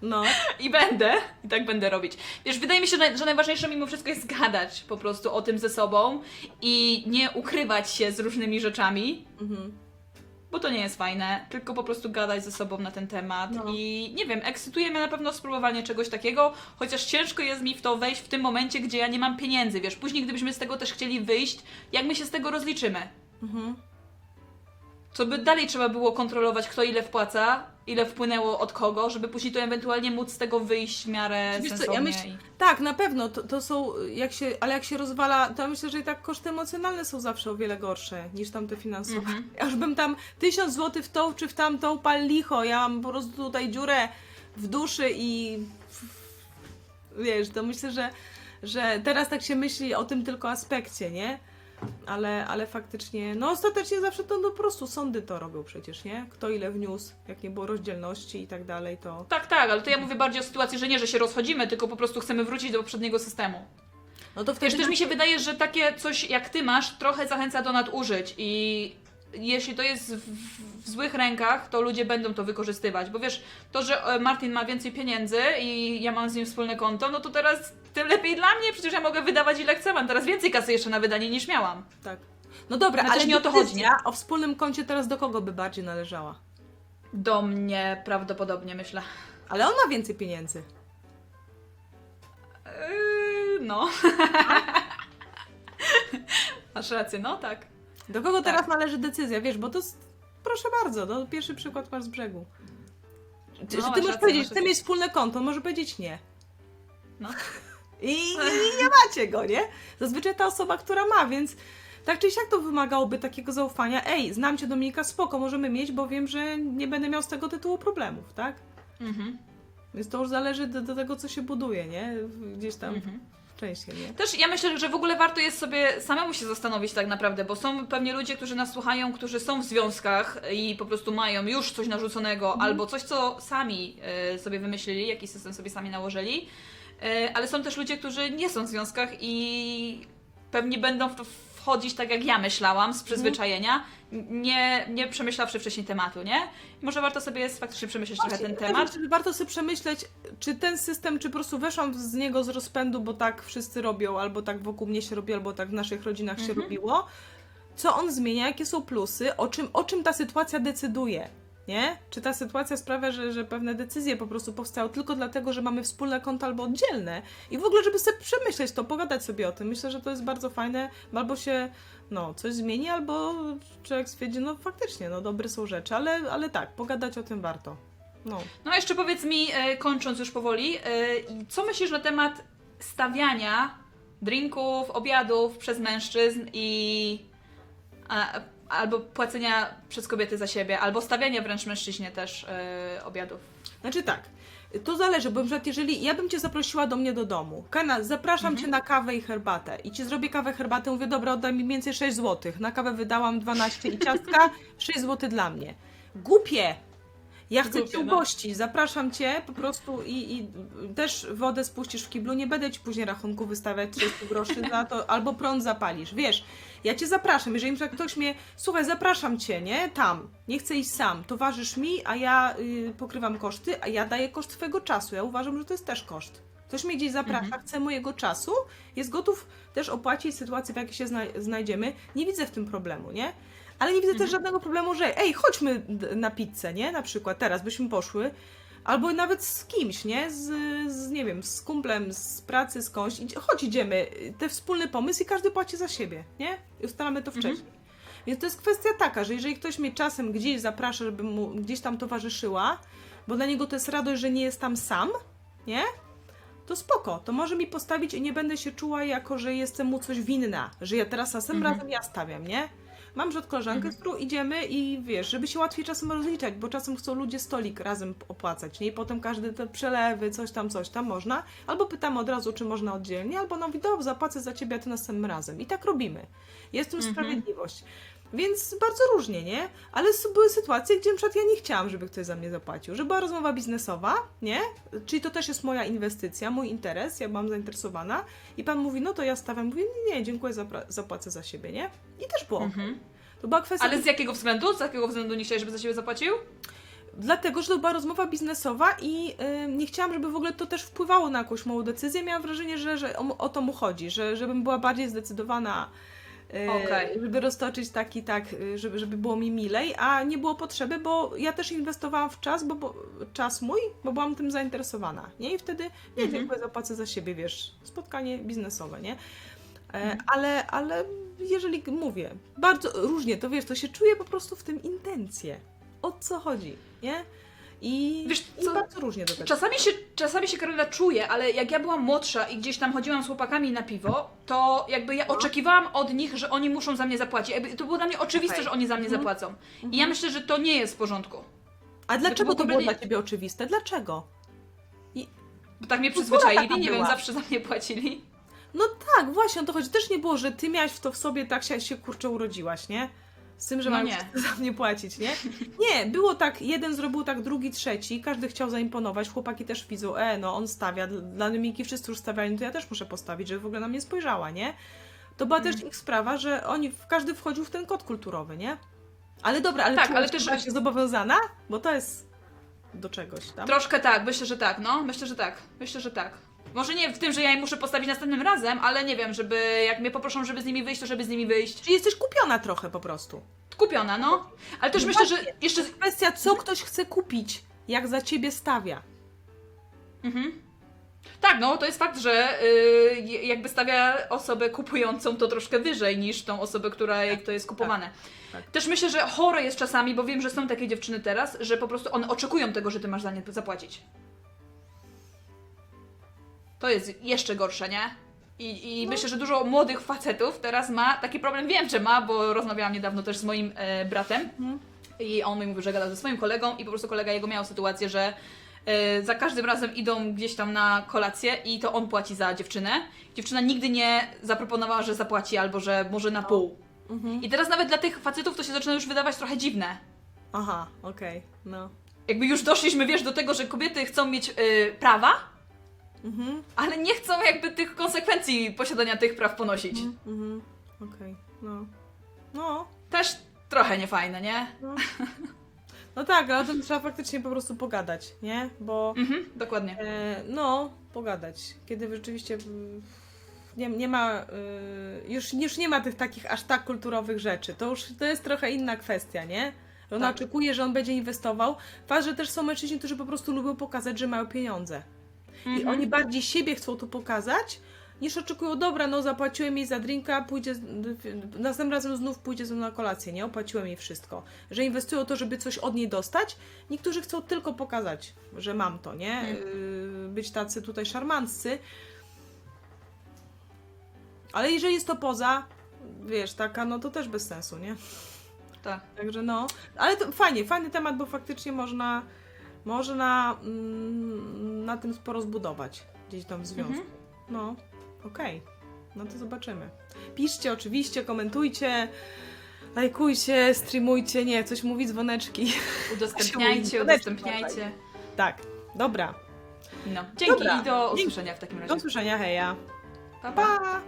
S1: no,
S2: i będę, i tak będę robić. Wiesz, wydaje mi się, że najważniejsze mimo wszystko jest gadać po prostu o tym ze sobą i nie ukrywać się z różnymi rzeczami,
S1: mhm.
S2: bo to nie jest fajne, tylko po prostu gadać ze sobą na ten temat
S1: No.
S2: i nie wiem, ekscytuje mnie na pewno spróbowanie czegoś takiego, chociaż ciężko jest mi w to wejść w tym momencie, gdzie ja nie mam pieniędzy, wiesz, później gdybyśmy z tego też chcieli wyjść, jak my się z tego rozliczymy?
S1: Mhm.
S2: To by dalej trzeba było kontrolować, kto ile wpłaca, ile wpłynęło od kogo, żeby później to ewentualnie móc z tego wyjść w miarę
S1: Wiesz co, ja
S2: i...
S1: Tak, na pewno, to, to są, jak się, ale jak się rozwala, to myślę, że i tak koszty emocjonalne są zawsze o wiele gorsze niż tamte finansowe.
S2: Mhm.
S1: Ja już bym tam tysiąc złotych w tą czy w tamtą pal licho, ja mam po prostu tutaj dziurę w duszy i wiesz, to myślę, że, że teraz tak się myśli o tym tylko aspekcie, nie? Ale, ale faktycznie, no ostatecznie zawsze to no, po prostu sądy to robią przecież, nie? Kto ile wniósł, jak nie było rozdzielności i tak dalej, to...
S2: Tak, tak, ale to ja mówię bardziej o sytuacji, że nie, że się rozchodzimy, tylko po prostu chcemy wrócić do poprzedniego systemu.
S1: No to wtedy...
S2: Wiesz, też mi się wydaje, że takie coś jak ty masz trochę zachęca do nadużyć i jeśli to jest w, w złych rękach, to ludzie będą to wykorzystywać, bo wiesz, to, że e, Martin ma więcej pieniędzy i ja mam z nim wspólne konto, no to teraz tym lepiej dla mnie, przecież ja mogę wydawać ile chcę, mam teraz więcej kasy jeszcze na wydanie niż miałam.
S1: Tak. No dobra,
S2: No
S1: ale
S2: nie o to chodzi,
S1: decyzja o wspólnym koncie teraz do kogo by bardziej należała?
S2: Do mnie prawdopodobnie, myślę.
S1: Ale on ma więcej pieniędzy.
S2: Yy, no. Masz rację, no tak.
S1: Do kogo
S2: Tak.
S1: teraz należy decyzja, wiesz, bo to jest... Proszę bardzo, no pierwszy przykład masz z brzegu.
S2: No,
S1: że
S2: masz
S1: ty możesz
S2: rację,
S1: powiedzieć,
S2: masz
S1: chcę mieć wspólne konto, on może powiedzieć nie.
S2: No.
S1: I, i, nie macie go, nie? Zazwyczaj ta osoba, która ma, więc tak czy siak to wymagałoby takiego zaufania. Ej, znam cię Dominika, spoko, możemy mieć, bo wiem, że nie będę miał z tego tytułu problemów, tak?
S2: Mhm.
S1: Więc to już zależy do, do tego, co się buduje, nie? Gdzieś tam
S2: Mhm.
S1: częściej, nie?
S2: Też ja myślę, że w ogóle warto jest sobie samemu się zastanowić tak naprawdę, bo są pewnie ludzie, którzy nas słuchają, którzy są w związkach i po prostu mają już coś narzuconego albo coś, co sami e, sobie wymyślili, jakiś system sobie sami nałożyli, ale są też ludzie, którzy nie są w związkach i pewnie będą w to wchodzić tak jak ja myślałam, z przyzwyczajenia, nie, nie przemyślawszy wcześniej tematu, nie? I może warto sobie faktycznie przemyśleć trochę ten
S1: Właśnie,
S2: temat.
S1: znaczy, Warto sobie przemyśleć, czy ten system, czy po prostu weszłam z niego z rozpędu, bo tak wszyscy robią, albo tak wokół mnie się robi, albo tak w naszych rodzinach się
S2: Mhm.
S1: robiło. Co on zmienia, jakie są plusy, o czym, o czym ta sytuacja decyduje. Nie? Czy ta sytuacja sprawia, że, że pewne decyzje po prostu powstają tylko dlatego, że mamy wspólne konta albo oddzielne? I w ogóle, żeby sobie przemyśleć to, pogadać sobie o tym. Myślę, że to jest bardzo fajne, bo albo się no, coś zmieni, albo człowiek stwierdzi, no faktycznie, no dobre są rzeczy, ale, ale tak, pogadać o tym warto. No.
S2: No jeszcze powiedz mi, e, kończąc już powoli, e, co myślisz na temat stawiania drinków, obiadów przez mężczyzn i albo płacenia przez kobiety za siebie, albo stawiania wręcz mężczyźnie też e, obiadów.
S1: Znaczy tak, to zależy, bo na przykład jeżeli ja bym Cię zaprosiła do mnie do domu, Kana, zapraszam Cię na kawę i herbatę i Ci zrobię kawę, herbatę, mówię, dobra, oddaj mi więcej 6 zł, na kawę wydałam 12 i ciastka, 6 zł dla mnie. Głupie! Ja chcę Cię
S2: no.
S1: ugościć, zapraszam Cię po prostu i, i też wodę spuścisz w kiblu, nie będę Ci później rachunku wystawiać 30 groszy za to, albo prąd zapalisz, wiesz, ja Cię zapraszam, jeżeli na przykład ktoś mnie, słuchaj, zapraszam Cię, nie, tam, nie chcę iść sam, towarzysz mi, a ja y, pokrywam koszty, a ja daję koszt Twojego czasu, ja uważam, że to jest też koszt. Ktoś mnie gdzieś zaprasza, chce mojego czasu, jest gotów też opłacić sytuację, w jakiej się zna znajdziemy, nie widzę w tym problemu, nie? Ale nie widzę też żadnego problemu, że ej, chodźmy na pizzę, nie? Na przykład teraz byśmy poszły. Albo nawet z kimś, nie? Z, z nie wiem, z kumplem, z pracy, skądś. Chodź, idziemy. Te wspólny pomysł i każdy płaci za siebie, nie? I ustalamy to wcześniej. Więc to jest kwestia taka, że jeżeli ktoś mnie czasem gdzieś zaprasza, żeby mu gdzieś tam towarzyszyła, bo dla niego to jest radość, że nie jest tam sam, nie? To spoko, to może mi postawić i nie będę się czuła jako, że jestem mu coś winna, że ja teraz następnym
S2: Mhm.
S1: razem ja stawiam, nie? Mam przed koleżankę, z którą idziemy i wiesz, żeby się łatwiej czasem rozliczać, bo czasem chcą ludzie stolik razem opłacać, nie? I potem każdy te przelewy, coś tam, coś tam można. Albo pytamy od razu, czy można oddzielnie, albo no mówi, zapłacę za ciebie, a ty następnym razem. I tak robimy. Jest w tym sprawiedliwość. Więc bardzo różnie, nie? Ale były sytuacje, gdzie na przykład ja nie chciałam, żeby ktoś za mnie zapłacił. Że była rozmowa biznesowa, nie? Czyli to też jest moja inwestycja, mój interes, ja byłam zainteresowana. I pan mówi, no to ja stawiam. Mówię, nie, nie, dziękuję, zapłacę za siebie, nie? I też było.
S2: Mhm.
S1: To była kwestia...
S2: Ale z jakiego względu? Z jakiego względu nie chciałeś, żeby za siebie zapłacił?
S1: Dlatego, że to była rozmowa biznesowa i y, nie chciałam, żeby w ogóle to też wpływało na jakąś moją decyzję. Miałam wrażenie, że, że o, o to mu chodzi, że, żebym była bardziej zdecydowana, y,
S2: Okej.
S1: żeby roztoczyć taki, tak, y, żeby, żeby było mi milej, a nie było potrzeby, bo ja też inwestowałam w czas, bo, bo czas mój, bo byłam tym zainteresowana, nie? I wtedy, nie,
S2: Mhm.
S1: dziękuję, zapłacę za siebie, wiesz, spotkanie biznesowe, nie? E,
S2: Mhm.
S1: ale, ale jeżeli mówię, bardzo różnie, to wiesz, to się czuje po prostu w tym intencje. O co chodzi, nie? I,
S2: Wiesz
S1: i
S2: co?
S1: bardzo różnie do tego.
S2: Czasami się, czasami się Karolina czuje, ale jak ja byłam młodsza i gdzieś tam chodziłam z chłopakami na piwo, to jakby ja oczekiwałam od nich, że oni muszą za mnie zapłacić. Jakby to było dla mnie oczywiste,
S1: Okej.
S2: że oni za mnie
S1: Mhm.
S2: zapłacą. I ja myślę, że to nie jest w porządku.
S1: A dlaczego to było
S2: kompletnie-
S1: dla Ciebie oczywiste? Dlaczego?
S2: Bo tak mnie
S1: No, taka
S2: przyzwyczaili, nie wiem,
S1: była.
S2: zawsze za mnie płacili.
S1: No tak, właśnie o to chodzi. Też nie było, że Ty miałaś w to w sobie, tak się, się kurczę urodziłaś, nie? Z tym, że
S2: No
S1: mam
S2: nie.
S1: za mnie płacić, nie? Nie, było tak, jeden zrobił tak, drugi, trzeci, każdy chciał zaimponować, chłopaki też widzą, e, no on stawia, dla- Domiki wszyscy już stawiali, no to ja też muszę postawić, żeby w ogóle na mnie spojrzała, nie? To była też ich sprawa, że oni, każdy wchodził w ten kod kulturowy, nie? Ale dobra, ale
S2: Tak, ale też-
S1: byłaś zobowiązana? Bo to jest do czegoś tam.
S2: Troszkę tak, myślę, że tak, no. Myślę, że tak. Myślę, że tak. Może nie w tym, że ja je muszę postawić następnym razem, ale nie wiem, żeby jak mnie poproszą, żeby z nimi wyjść, to żeby z nimi wyjść.
S1: Czyli jesteś kupiona trochę po prostu.
S2: Kupiona, no. Ale też
S1: No
S2: myślę, że jeszcze
S1: Kwestia, co ktoś chce kupić, jak za ciebie stawia.
S2: Mhm. Tak, no to jest fakt, że y, jakby stawia osobę kupującą to troszkę wyżej niż tą osobę, która jej to jest kupowane.
S1: tak.
S2: Też myślę, że chore jest czasami, bo wiem, że są takie dziewczyny teraz, że po prostu one oczekują tego, że ty masz za nie zapłacić. To jest jeszcze gorsze, nie? I, i myślę, że dużo młodych facetów teraz ma taki problem. Wiem, że ma, bo rozmawiałam niedawno też z moim e, bratem.
S1: Mhm.
S2: I on mi mówił, że gadał ze swoim kolegą i po prostu kolega jego miał sytuację, że e, za każdym razem idą gdzieś tam na kolację i to on płaci za dziewczynę. Dziewczyna nigdy nie zaproponowała, że zapłaci albo że może na pół.
S1: Mhm.
S2: I teraz nawet dla tych facetów to się zaczyna już wydawać trochę dziwne.
S1: Aha, okej, no.
S2: Jakby już doszliśmy, wiesz, do tego, że kobiety chcą mieć y, prawa,
S1: Mhm,
S2: ale nie chcą jakby tych konsekwencji posiadania tych praw ponosić.
S1: mhm, okej, no. No,
S2: Też trochę niefajne, nie?
S1: no tak, ale o tym trzeba faktycznie po prostu pogadać, nie? Bo,
S2: Mhm, dokładnie.
S1: e, no, pogadać. Kiedy rzeczywiście mm, nie, nie ma, y, już, już nie ma tych takich aż tak kulturowych rzeczy. To już to jest trochę inna kwestia, nie? Ona
S2: Tak.
S1: oczekuje, że on będzie inwestował. Fakt, że też są mężczyźni, którzy po prostu lubią pokazać, że mają pieniądze. I
S2: Mhm.
S1: oni bardziej siebie chcą tu pokazać, niż oczekują, dobra, no zapłaciłem jej za drinka, pójdzie, następnym razem znów pójdzie ze mną na kolację, nie? Opłaciłem jej wszystko. Że inwestują to, żeby coś od niej dostać. Niektórzy chcą tylko pokazać, że mam to, nie? Yy, Być tacy tutaj szarmanccy. Ale jeżeli jest to poza, wiesz, taka, no to też bez sensu, nie?
S2: Tak.
S1: Także no, ale to fajnie, fajny temat, bo faktycznie można, można mm, na tym sporo zbudować gdzieś tam w związku.
S2: Mhm.
S1: No, okej, no to zobaczymy. Piszcie oczywiście, komentujcie, lajkujcie, streamujcie, nie, coś mówi dzwoneczki.
S2: Udostępniajcie, udostępniajcie.
S1: Tak, dobra,
S2: No. Dzięki
S1: Dobra.
S2: i do usłyszenia w takim razie.
S1: do usłyszenia, heja.
S2: Pa, pa.
S1: Pa!